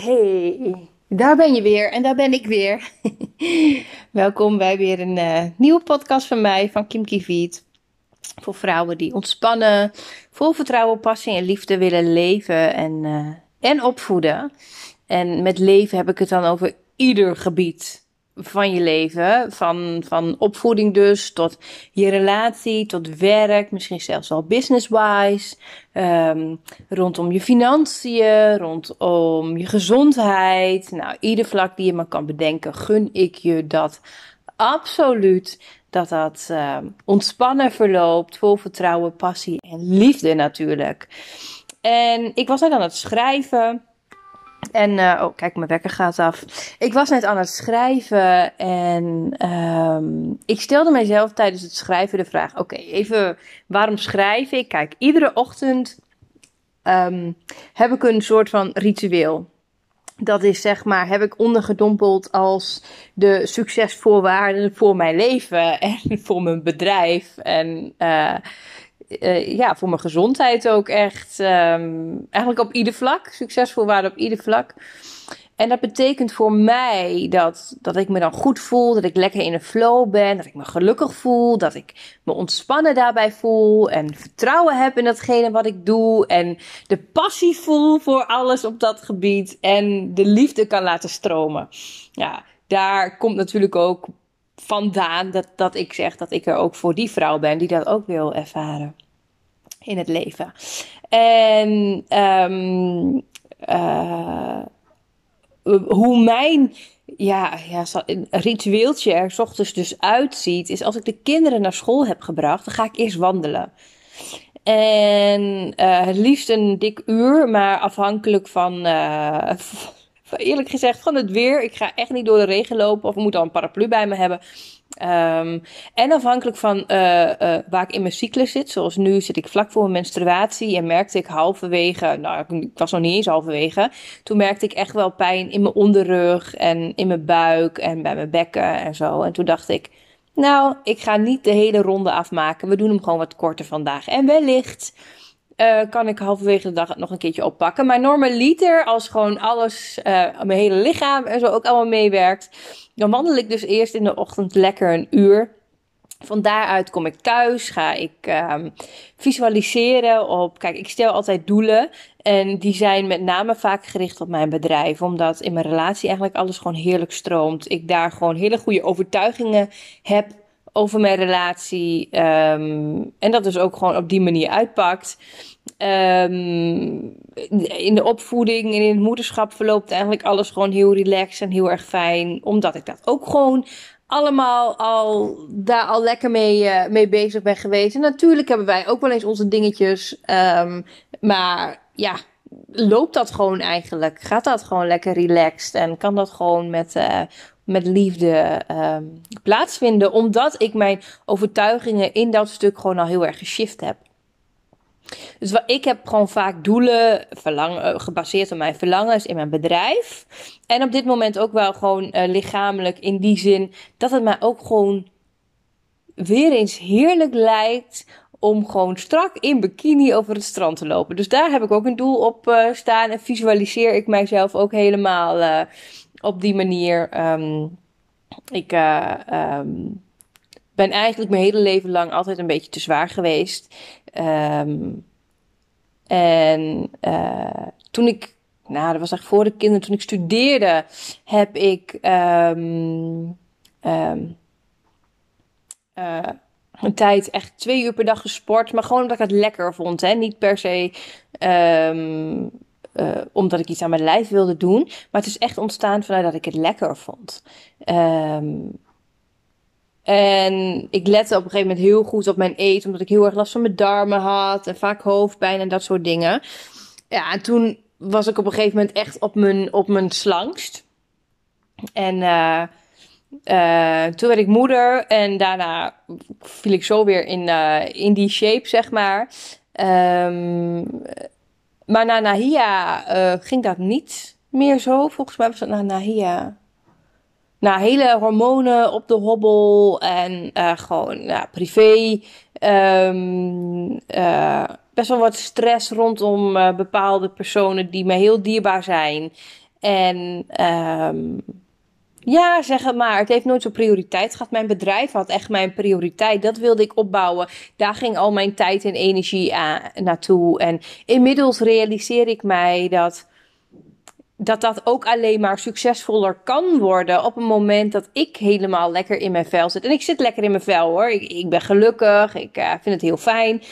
Hey, daar ben je weer en daar ben ik weer. Welkom bij weer een uh, nieuwe podcast van mij, van Kim Kiviet. Voor vrouwen die ontspannen, vol vertrouwen, passie en liefde willen leven en, uh, en opvoeden. En met leven heb ik het dan over ieder gebied van je leven. Van, van opvoeding dus, tot je relatie, tot werk, misschien zelfs wel business-wise. Um, rondom je financiën, rondom je gezondheid. Nou, ieder vlak die je maar kan bedenken, gun ik je dat absoluut. Dat dat uh, ontspannen verloopt, vol vertrouwen, passie en liefde natuurlijk. En ik was net aan het schrijven. En, uh, oh, kijk, mijn wekker gaat af. Ik was net aan het schrijven en um, ik stelde mijzelf tijdens het schrijven de vraag: oké, even waarom schrijf ik? Kijk, iedere ochtend um, heb ik een soort van ritueel. Dat is zeg maar, heb ik ondergedompeld als de succesvoorwaarden voor mijn leven en voor mijn bedrijf. En uh, uh, ja, voor mijn gezondheid ook echt. Um, eigenlijk op ieder vlak. Succesvol waren op ieder vlak. En dat betekent voor mij dat, dat ik me dan goed voel, dat ik lekker in een flow ben, dat ik me gelukkig voel, dat ik me ontspannen daarbij voel en vertrouwen heb in datgene wat ik doe en de passie voel voor alles op dat gebied en de liefde kan laten stromen. Ja, daar komt natuurlijk ook vandaan dat, dat ik zeg dat ik er ook voor die vrouw ben die dat ook wil ervaren in het leven. En um, uh, hoe mijn ja, ja, ritueeltje er ochtends dus uitziet, is als ik de kinderen naar school heb gebracht, dan ga ik eerst wandelen. En uh, het liefst een dik uur, maar afhankelijk van, uh, eerlijk gezegd, van het weer. Ik ga echt niet door de regen lopen of ik moet al een paraplu bij me hebben. Um, en afhankelijk van uh, uh, waar ik in mijn cyclus zit, zoals nu zit ik vlak voor mijn menstruatie en merkte ik halverwege, nou ik was nog niet eens halverwege, toen merkte ik echt wel pijn in mijn onderrug en in mijn buik en bij mijn bekken en zo. En toen dacht ik, nou ik ga niet de hele ronde afmaken, we doen hem gewoon wat korter vandaag. En wellicht uh, kan ik halverwege de dag nog een keertje oppakken. Maar normaliter, als gewoon alles, uh, mijn hele lichaam en zo ook allemaal meewerkt, dan wandel ik dus eerst in de ochtend lekker een uur. Van daaruit kom ik thuis, ga ik um, visualiseren op. Kijk, ik stel altijd doelen. En die zijn met name vaak gericht op mijn bedrijf. Omdat in mijn relatie eigenlijk alles gewoon heerlijk stroomt. Ik daar gewoon hele goede overtuigingen heb over mijn relatie. Um, en dat dus ook gewoon op die manier uitpakt. Um, in de opvoeding en in het moederschap verloopt eigenlijk alles gewoon heel relaxed en heel erg fijn. Omdat ik dat ook gewoon allemaal al daar al lekker mee, uh, mee bezig ben geweest. En natuurlijk hebben wij ook wel eens onze dingetjes. Um, maar ja, loopt dat gewoon eigenlijk? Gaat dat gewoon lekker relaxed? En kan dat gewoon met, uh, met liefde um, plaatsvinden? Omdat ik mijn overtuigingen in dat stuk gewoon al heel erg geshift heb. Dus wat, ik heb gewoon vaak doelen verlang, uh, gebaseerd op mijn verlangens in mijn bedrijf. En op dit moment ook wel gewoon uh, lichamelijk in die zin dat het mij ook gewoon weer eens heerlijk lijkt om gewoon strak in bikini over het strand te lopen. Dus daar heb ik ook een doel op uh, staan en visualiseer ik mijzelf ook helemaal uh, op die manier. Um, ik uh, um, ben eigenlijk mijn hele leven lang altijd een beetje te zwaar geweest. Um, en toen ik, nou dat was eigenlijk voor de kinderen, toen ik studeerde, heb ik een tijd echt twee uur per dag gesport. Maar gewoon omdat ik het lekker vond. Hè? Niet per se um, uh, omdat ik iets aan mijn lijf wilde doen. Maar het is echt ontstaan vanuit dat ik het lekker vond. Um, en ik lette op een gegeven moment heel goed op mijn eten. Omdat ik heel erg last van mijn darmen had. En vaak hoofdpijn en dat soort dingen. Ja, en toen was ik op een gegeven moment echt op mijn, op mijn slangst. En... Uh, uh, toen werd ik moeder en daarna viel ik zo weer in, uh, in die shape, zeg maar. Um, maar na Nahia uh, ging dat niet meer zo. Volgens mij was het na Nahia. Na hele hormonen op de hobbel en gewoon ja, privé. Um, best wel wat stress rondom bepaalde personen die me heel dierbaar zijn. En um, ja, zeg het maar. Het heeft nooit zo'n prioriteit gehad. Mijn bedrijf had echt mijn prioriteit. Dat wilde ik opbouwen. Daar ging al mijn tijd en energie aan, naartoe. En inmiddels realiseer ik mij dat dat dat ook alleen maar succesvoller kan worden op een moment dat ik helemaal lekker in mijn vel zit. En ik zit lekker in mijn vel hoor. Ik, ik ben gelukkig. Ik uh, vind het heel fijn.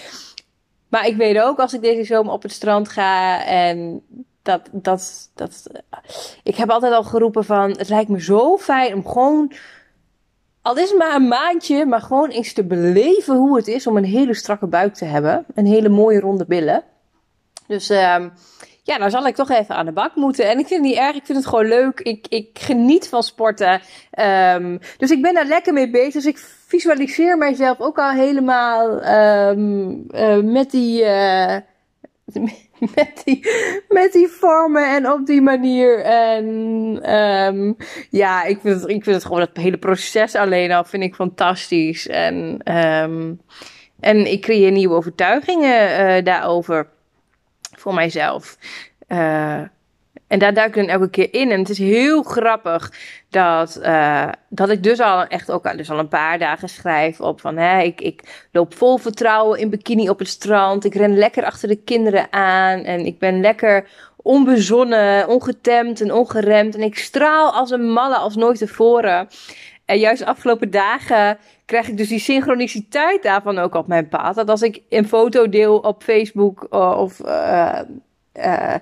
Maar ik weet ook als ik deze zomer op het strand ga en dat, dat, dat, ik heb altijd al geroepen van, het lijkt me zo fijn om gewoon, al is het maar een maandje, maar gewoon eens te beleven hoe het is om een hele strakke buik te hebben. Een hele mooie ronde billen. Dus um, ja, nou zal ik toch even aan de bak moeten. En ik vind het niet erg, ik vind het gewoon leuk. Ik, ik geniet van sporten. Um, dus ik ben daar lekker mee bezig. Dus ik visualiseer mijzelf ook al helemaal um, met die... Uh, met die, met die vormen en op die manier. En um, ja, ik vind, het, ik vind het gewoon het hele proces alleen al vind ik fantastisch. En, um, en ik creëer nieuwe overtuigingen uh, daarover voor mijzelf. Uh, en daar duik ik dan elke keer in. En het is heel grappig dat, uh, dat ik dus al echt ook dus al een paar dagen schrijf op van hè, ik, ik loop vol vertrouwen in bikini op het strand. Ik ren lekker achter de kinderen aan. En ik ben lekker onbezonnen, ongetemd en ongeremd. En ik straal als een malle als nooit tevoren. En juist de afgelopen dagen krijg ik dus die synchroniciteit daarvan ook op mijn pad. Dat als ik een foto deel op Facebook uh, of uh, uh,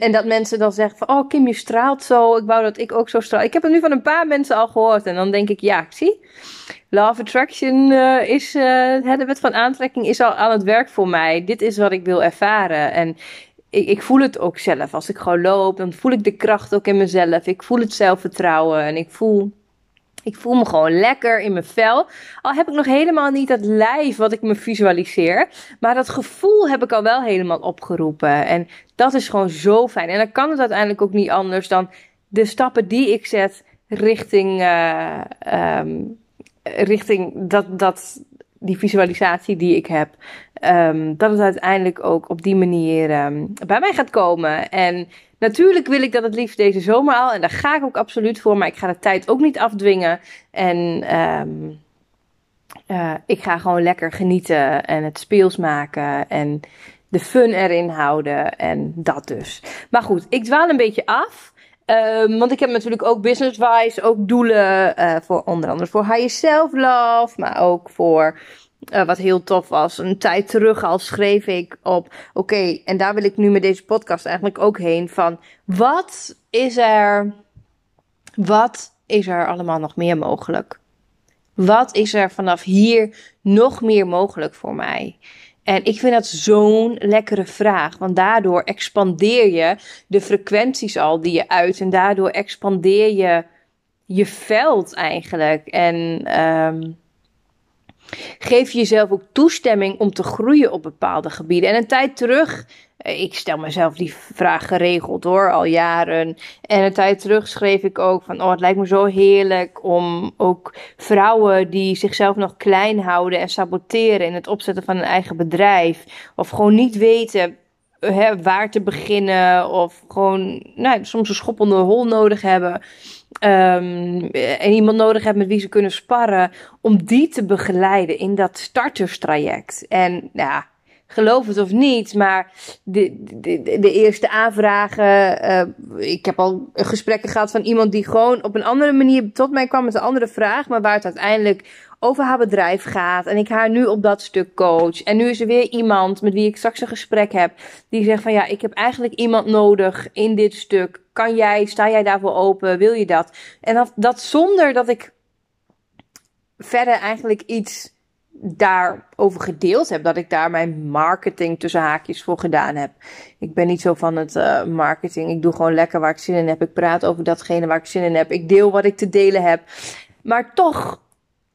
en dat mensen dan zeggen van, oh Kim, je straalt zo. Ik wou dat ik ook zo straal. Ik heb het nu van een paar mensen al gehoord. En dan denk ik, ja, zie. Love Attraction uh, is, uh, de wet van aantrekking is al aan het werk voor mij. Dit is wat ik wil ervaren. En ik, ik voel het ook zelf. Als ik gewoon loop, dan voel ik de kracht ook in mezelf. Ik voel het zelfvertrouwen. En ik voel ik voel me gewoon lekker in mijn vel. Al heb ik nog helemaal niet dat lijf wat ik me visualiseer. Maar dat gevoel heb ik al wel helemaal opgeroepen. En dat is gewoon zo fijn. En dan kan het uiteindelijk ook niet anders dan de stappen die ik zet richting, uh, richting dat, dat, die visualisatie die ik heb. Um, dat het uiteindelijk ook op die manier um, bij mij gaat komen. En Natuurlijk wil ik dat het liefst deze zomer al. En daar ga ik ook absoluut voor. Maar ik ga de tijd ook niet afdwingen. En um, uh, ik ga gewoon lekker genieten. En het speels maken. En de fun erin houden. En dat dus. Maar goed, ik dwaal een beetje af. Um, want ik heb natuurlijk ook business-wise ook doelen. Uh, voor onder andere voor high self-love. Maar ook voor uh, wat heel tof was. Een tijd terug al schreef ik op. Oké, en daar wil ik nu met deze podcast eigenlijk ook heen. Van wat is er. Wat is er allemaal nog meer mogelijk? Wat is er vanaf hier nog meer mogelijk voor mij? En ik vind dat zo'n lekkere vraag, want daardoor expandeer je de frequenties al die je uit en daardoor expandeer je je veld eigenlijk. En um, Geef jezelf ook toestemming om te groeien op bepaalde gebieden. En een tijd terug, eh, ik stel mezelf die vraag geregeld hoor, al jaren. En een tijd terug schreef ik ook van, oh het lijkt me zo heerlijk om ook vrouwen die zichzelf nog klein houden en saboteren in het opzetten van een eigen bedrijf. Of gewoon niet weten hè, waar te beginnen. Of gewoon nou, soms een schop onder de hol nodig hebben um, en iemand nodig hebt met wie ze kunnen sparren, om die te begeleiden in dat starterstraject. En ja, geloof het of niet, maar de, de, de eerste aanvragen, uh, ik heb al gesprekken gehad van iemand die gewoon op een andere manier tot mij kwam met een andere vraag, maar waar het uiteindelijk over haar bedrijf gaat. En ik haar nu op dat stuk coach. En nu is er weer iemand met wie ik straks een gesprek heb. Die zegt van ja, ik heb eigenlijk iemand nodig in dit stuk. Kan jij, sta jij daarvoor open? Wil je dat? En dat, dat zonder dat ik verder eigenlijk iets daarover gedeeld heb. Dat ik daar mijn marketing tussen haakjes voor gedaan heb. Ik ben niet zo van het uh, marketing. Ik doe gewoon lekker waar ik zin in heb. Ik praat over datgene waar ik zin in heb. Ik deel wat ik te delen heb. Maar toch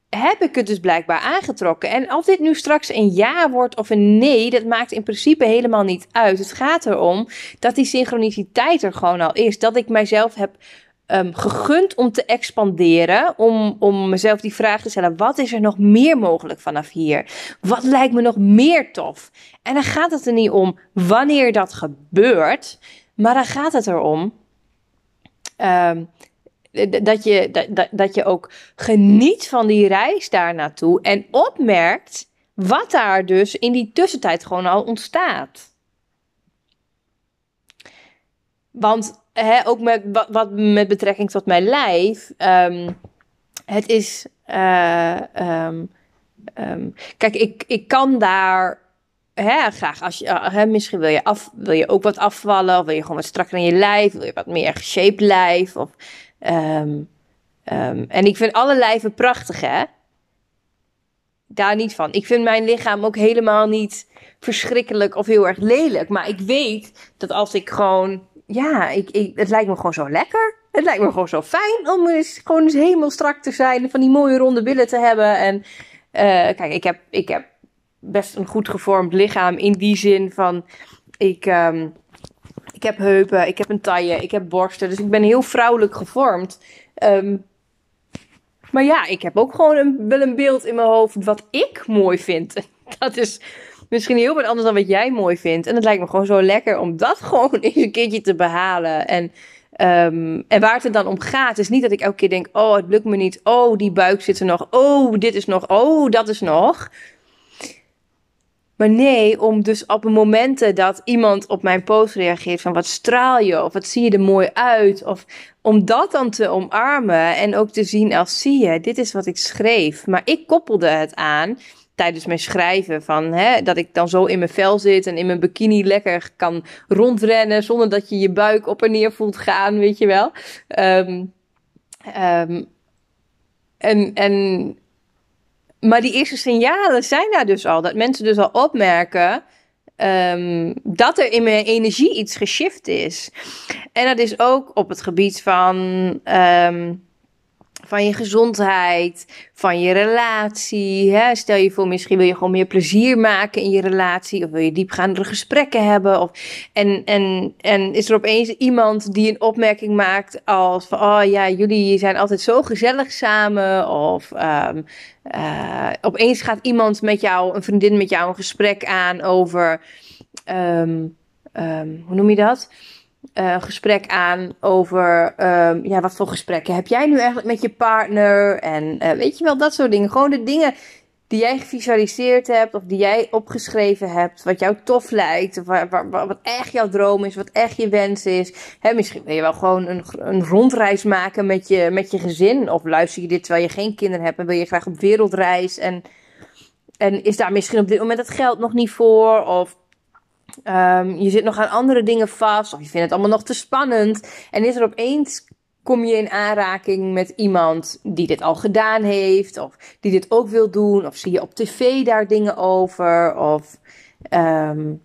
heb ik het dus blijkbaar aangetrokken. En of dit nu straks een ja wordt of een nee, dat maakt in principe helemaal niet uit. Het gaat erom dat die synchroniciteit er gewoon al is. Dat ik mijzelf heb um, gegund om te expanderen. Om, om mezelf die vraag te stellen: wat is er nog meer mogelijk vanaf hier? Wat lijkt me nog meer tof? En dan gaat het er niet om wanneer dat gebeurt, maar dan gaat het erom ehm, dat, je, dat, dat je ook geniet van die reis daar naartoe en opmerkt wat daar dus in die tussentijd gewoon al ontstaat. Want hè, ook met, wat, wat, met betrekking tot mijn lijf, um, het is. Uh, kijk, ik, ik kan daar hè, graag als je, uh, hè, misschien wil je, af, wil je ook wat afvallen, of wil je gewoon wat strakker in je lijf, wil je wat meer geshaped lijf. Of, um, um, en ik vind alle lijven prachtig, hè? Daar niet van. Ik vind mijn lichaam ook helemaal niet verschrikkelijk of heel erg lelijk. Maar ik weet dat als ik gewoon, ja, ik, ik, het lijkt me gewoon zo lekker. Het lijkt me gewoon zo fijn om eens, gewoon eens helemaal strak te zijn en van die mooie ronde billen te hebben. En uh, kijk, ik heb, ik heb best een goed gevormd lichaam in die zin van ik, um, ik heb heupen, ik heb een taille, ik heb borsten. Dus ik ben heel vrouwelijk gevormd. Um, maar ja, ik heb ook gewoon een, wel een beeld in mijn hoofd wat ik mooi vind. Dat is misschien heel wat anders dan wat jij mooi vindt. En het lijkt me gewoon zo lekker om dat gewoon eens een keertje te behalen. En, um, en waar het dan om gaat, is niet dat ik elke keer denk: oh, het lukt me niet. Oh, die buik zit er nog. Oh, dit is nog. Oh, dat is nog. Maar nee, om dus op momenten dat iemand op mijn post reageert van wat straal je of wat zie je er mooi uit. Of om dat dan te omarmen en ook te zien als zie je, dit is wat ik schreef. Maar ik koppelde het aan tijdens mijn schrijven van hè, dat ik dan zo in mijn vel zit en in mijn bikini lekker kan rondrennen zonder dat je je buik op en neer voelt gaan, weet je wel. Um, um, en, en maar die eerste signalen zijn daar dus al. Dat mensen dus al opmerken um, dat er in mijn energie iets geshift is. En dat is ook op het gebied van um, van je gezondheid, van je relatie. Hè? Stel je voor, misschien wil je gewoon meer plezier maken in je relatie, of wil je diepgaandere gesprekken hebben. Of, en, en, en is er opeens iemand die een opmerking maakt als van, oh ja, jullie zijn altijd zo gezellig samen. Of um, uh, opeens gaat iemand met jou, een vriendin met jou, een gesprek aan over, um, um, hoe noem je dat? Een gesprek aan over, um, ja, wat voor gesprekken heb jij nu eigenlijk met je partner? En uh, weet je wel, dat soort dingen. Gewoon de dingen die jij gevisualiseerd hebt of die jij opgeschreven hebt, wat jou tof lijkt, wat echt jouw droom is, wat echt je wens is. Hè, misschien wil je wel gewoon een, een rondreis maken met je, met je gezin, of luister je dit terwijl je geen kinderen hebt en wil je graag op wereldreis en, en is daar misschien op dit moment het geld nog niet voor, of Um, je zit nog aan andere dingen vast, of je vindt het allemaal nog te spannend. En is er opeens kom je in aanraking met iemand die dit al gedaan heeft, of die dit ook wil doen, of zie je op tv daar dingen over, of um,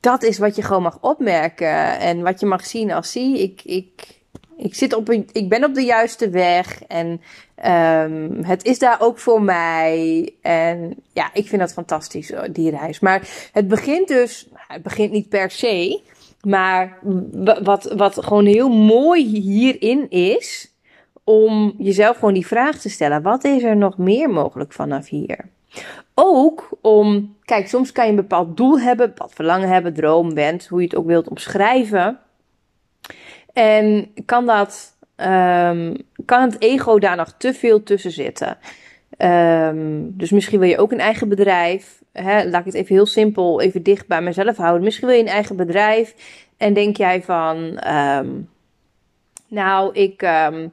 dat is wat je gewoon mag opmerken en wat je mag zien als zie ik, ik, ik, zit op een, ik ben op de juiste weg en um, het is daar ook voor mij. En ja, ik vind dat fantastisch, die reis. Maar het begint dus, het begint niet per se, maar wat, wat gewoon heel mooi hierin is, om jezelf gewoon die vraag te stellen: wat is er nog meer mogelijk vanaf hier? Ook om, kijk, soms kan je een bepaald doel hebben, een bepaald verlangen hebben, droom, wens, hoe je het ook wilt omschrijven. En kan dat, um, kan het ego daar nog te veel tussen zitten? Um, dus misschien wil je ook een eigen bedrijf. Laat ik het even heel simpel, even dicht bij mezelf houden. Misschien wil je een eigen bedrijf en denk jij van, um, nou, ik, um,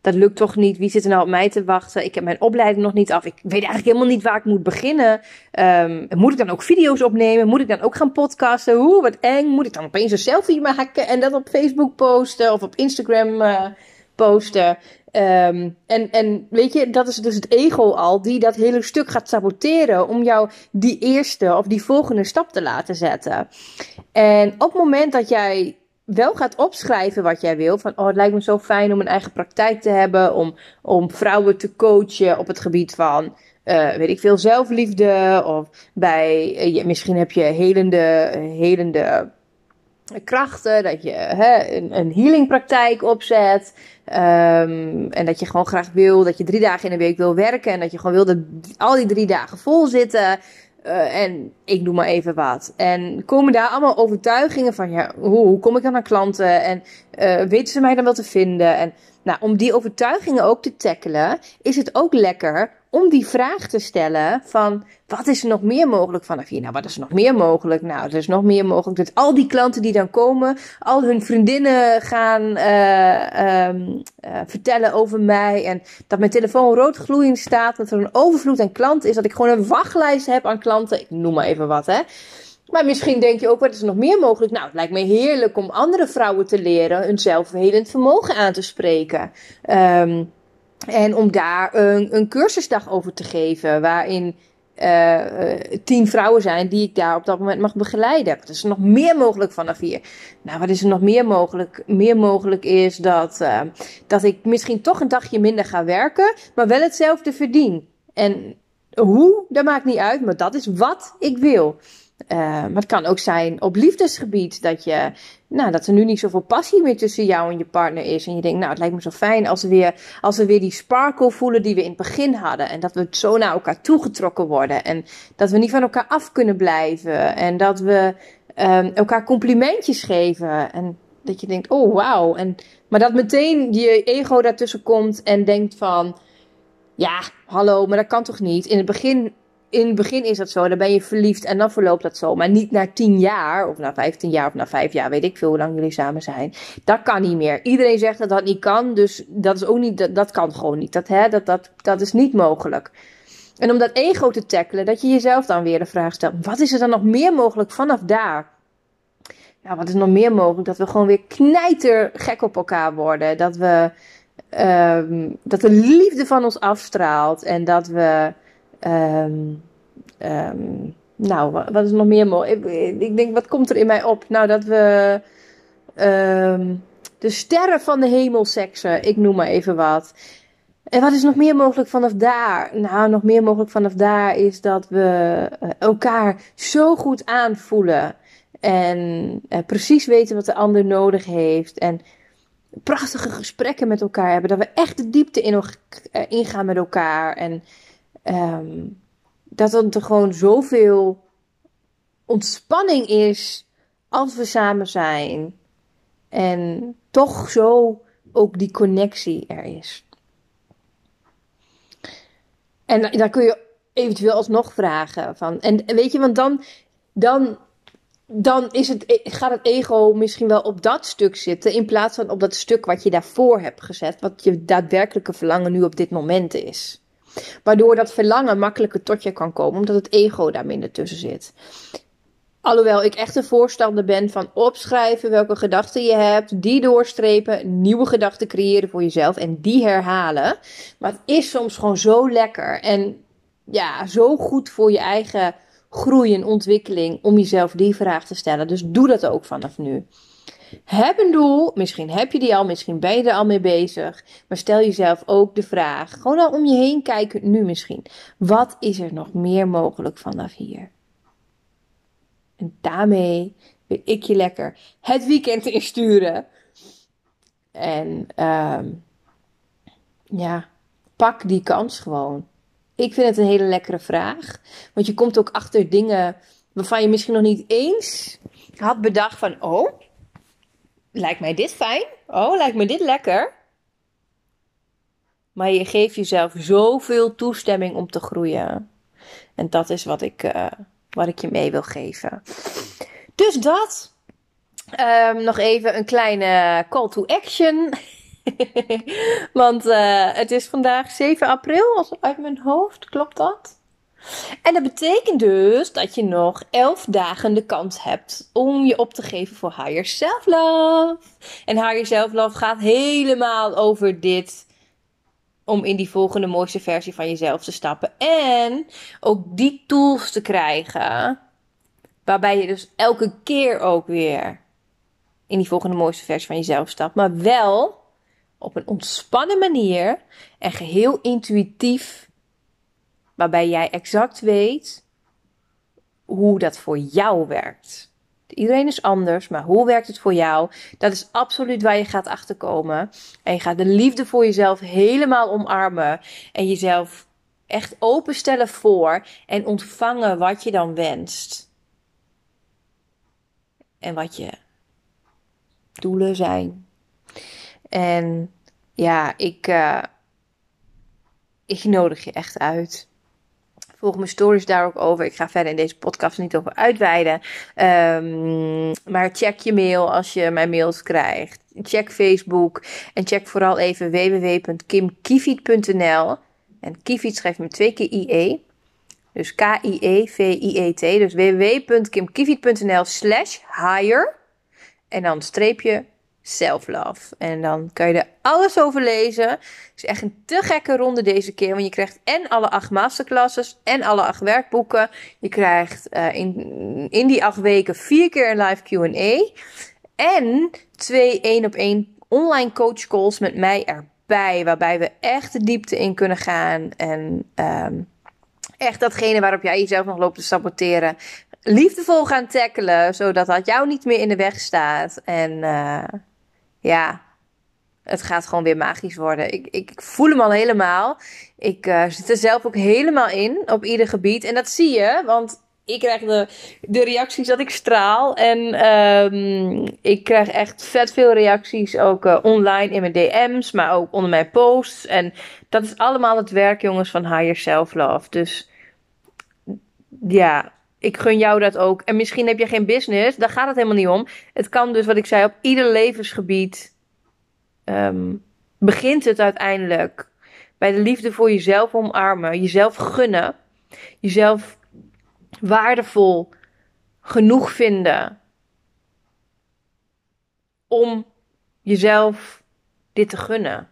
dat lukt toch niet. Wie zit er nou op mij te wachten? Ik heb mijn opleiding nog niet af. Ik weet eigenlijk helemaal niet waar ik moet beginnen. Um, moet ik dan ook video's opnemen? Moet ik dan ook gaan podcasten? Hoe, wat eng. Moet ik dan opeens een selfie maken en dat op Facebook posten of op Instagram uh, posten? Um, en, en weet je, dat is dus het ego al die dat hele stuk gaat saboteren om jou die eerste of die volgende stap te laten zetten. En op het moment dat jij wel gaat opschrijven wat jij wil. Van, oh, het lijkt me zo fijn om een eigen praktijk te hebben. Om, om vrouwen te coachen op het gebied van, uh, weet ik veel, zelfliefde. Of bij, uh, misschien heb je helende, helende krachten. Dat je hè, een, een healingpraktijk opzet. Um, en dat je gewoon graag wil dat je drie dagen in de week wil werken. En dat je gewoon wil dat al die drie dagen vol zitten. Uh, en ik noem maar even wat. En komen daar allemaal overtuigingen van, ja, hoe, hoe kom ik dan aan klanten? En uh, weten ze mij dan wel te vinden? En nou, om die overtuigingen ook te tackelen, is het ook lekker om die vraag te stellen van wat is er nog meer mogelijk vanaf hier? Nou, wat is er nog meer mogelijk? Nou, er is nog meer mogelijk dat al die klanten die dan komen, al hun vriendinnen gaan uh, um, uh, vertellen over mij en dat mijn telefoon rood gloeiend staat, dat er een overvloed aan klanten is, dat ik gewoon een wachtlijst heb aan klanten. Ik noem maar even wat, hè. Maar misschien denk je ook, wat is er nog meer mogelijk? Nou, het lijkt me heerlijk om andere vrouwen te leren hun zelfverhelend vermogen aan te spreken. Um, en om daar een, een cursusdag over te geven, waarin uh, tien vrouwen zijn die ik daar op dat moment mag begeleiden. Wat is er nog meer mogelijk vanaf hier? Nou, wat is er nog meer mogelijk? Meer mogelijk is dat, uh, dat ik misschien toch een dagje minder ga werken, maar wel hetzelfde verdien. En hoe, dat maakt niet uit, maar dat is wat ik wil. Uh, maar het kan ook zijn op liefdesgebied dat je, nou, dat er nu niet zoveel passie meer tussen jou en je partner is. En je denkt, nou, het lijkt me zo fijn als we weer, als we weer die sparkle voelen die we in het begin hadden. En dat we zo naar elkaar toegetrokken worden. En dat we niet van elkaar af kunnen blijven. En dat we um, elkaar complimentjes geven. En dat je denkt, oh wauw. En, maar dat meteen je ego daartussen komt en denkt van, ja, hallo, maar dat kan toch niet? In het begin in het begin is dat zo, dan ben je verliefd en dan verloopt dat zo. Maar niet na tien jaar, of na vijftien jaar, of na vijf jaar, weet ik veel hoe lang jullie samen zijn. Dat kan niet meer. Iedereen zegt dat dat niet kan, dus dat is ook niet, dat, dat kan gewoon niet. Dat, hè, dat, dat, dat is niet mogelijk. En om dat ego te tackelen, dat je jezelf dan weer de vraag stelt: wat is er dan nog meer mogelijk vanaf daar? Ja, wat is nog meer mogelijk? Dat we gewoon weer knijter gek op elkaar worden. Dat we, um, dat de liefde van ons afstraalt en dat we Um, nou, wat is nog meer mooi? Ik, ik, denk, wat komt er in mij op? Nou, dat we um, de sterren van de hemel seksen, ik noem maar even wat. En wat is nog meer mogelijk vanaf daar? Nou, nog meer mogelijk vanaf daar is dat we eh, elkaar zo goed aanvoelen. En uh, precies weten wat de ander nodig heeft. En prachtige gesprekken met elkaar hebben. Dat we echt de diepte in, uh, ingaan met elkaar. En um, dat er gewoon zoveel ontspanning is als we samen zijn. En toch zo ook die connectie er is. En daar kun je eventueel alsnog vragen van. En weet je, want dan, dan, dan is het, gaat het ego misschien wel op dat stuk zitten. In plaats van op dat stuk wat je daarvoor hebt gezet. Wat je daadwerkelijke verlangen nu op dit moment is. Waardoor dat verlangen makkelijker tot je kan komen, omdat het ego daar minder tussen zit. Alhoewel ik echt een voorstander ben van opschrijven welke gedachten je hebt, die doorstrepen, nieuwe gedachten creëren voor jezelf en die herhalen. Maar het is soms gewoon zo lekker en ja, zo goed voor je eigen groei en ontwikkeling om jezelf die vraag te stellen. Dus doe dat ook vanaf nu. Heb een doel, misschien heb je die al, misschien ben je er al mee bezig. Maar stel jezelf ook de vraag, gewoon al om je heen kijken nu misschien. Wat is er nog meer mogelijk vanaf hier? En daarmee wil ik je lekker het weekend insturen. En um, ja, pak die kans gewoon. Ik vind het een hele lekkere vraag. Want je komt ook achter dingen waarvan je misschien nog niet eens had bedacht van, oh, lijkt mij dit fijn? Oh, lijkt me dit lekker? Maar je geeft jezelf zoveel toestemming om te groeien. En dat is wat ik, uh, wat ik je mee wil geven. Dus dat. Um, nog even een kleine call to action. Want uh, het is vandaag 7 april, als uit mijn hoofd. Klopt dat? En dat betekent dus dat je nog 11 dagen de kans hebt om je op te geven voor Higher Self Love. En Higher Self Love gaat helemaal over dit. Om in die volgende mooiste versie van jezelf te stappen. En ook die tools te krijgen. Waarbij je dus elke keer ook weer in die volgende mooiste versie van jezelf stapt. Maar wel op een ontspannen manier en geheel intuïtief waarbij jij exact weet hoe dat voor jou werkt. Iedereen is anders, maar hoe werkt het voor jou? Dat is absoluut waar je gaat achterkomen. En je gaat de liefde voor jezelf helemaal omarmen. En jezelf echt openstellen voor en ontvangen wat je dan wenst. En wat je doelen zijn. En ja, ik, uh, ik nodig je echt uit. Volg mijn stories daar ook over. Ik ga verder in deze podcast niet over uitweiden. Um, maar check je mail als je mijn mails krijgt. Check Facebook. En check vooral even www.kimkiviet.nl. En Kiviet schrijft me twee keer IE. Dus K-I-E-V-I-E-T. Dus www.kimkiviet.nl slash higher. En dan streepje self-love. En dan kan je er alles over lezen. Het is echt een te gekke ronde deze keer. Want je krijgt en alle acht masterclasses en alle acht werkboeken. Je krijgt uh, in, in die acht weken vier keer een live Q&A. En twee één op één online coach calls met mij erbij. Waarbij we echt de diepte in kunnen gaan. En um, echt datgene waarop jij jezelf nog loopt te saboteren. Liefdevol gaan tackelen. Zodat dat jou niet meer in de weg staat. En uh, ja, het gaat gewoon weer magisch worden. Ik, ik, voel hem al helemaal. Ik uh, zit er zelf ook helemaal in op ieder gebied. En dat zie je, want ik krijg de, de reacties dat ik straal. En um, ik krijg echt vet veel reacties ook uh, online in mijn DM's, maar ook onder mijn posts. En dat is allemaal het werk, jongens, van Higher Self Love. Dus ja, ik gun jou dat ook. En misschien heb je geen business, daar gaat het helemaal niet om. Het kan dus, wat ik zei, op ieder levensgebied um, begint het uiteindelijk. Bij de liefde voor jezelf omarmen, jezelf gunnen, jezelf waardevol genoeg vinden om jezelf dit te gunnen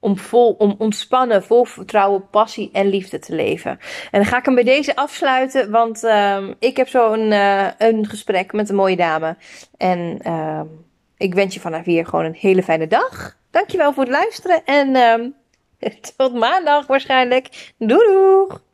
om, vol, om ontspannen, vol vertrouwen, passie en liefde te leven. En dan ga ik hem bij deze afsluiten, want um, ik heb zo een, uh, een gesprek met een mooie dame. En uh, ik wens je vanaf hier gewoon een hele fijne dag. Dankjewel voor het luisteren en um, tot maandag waarschijnlijk. Doei!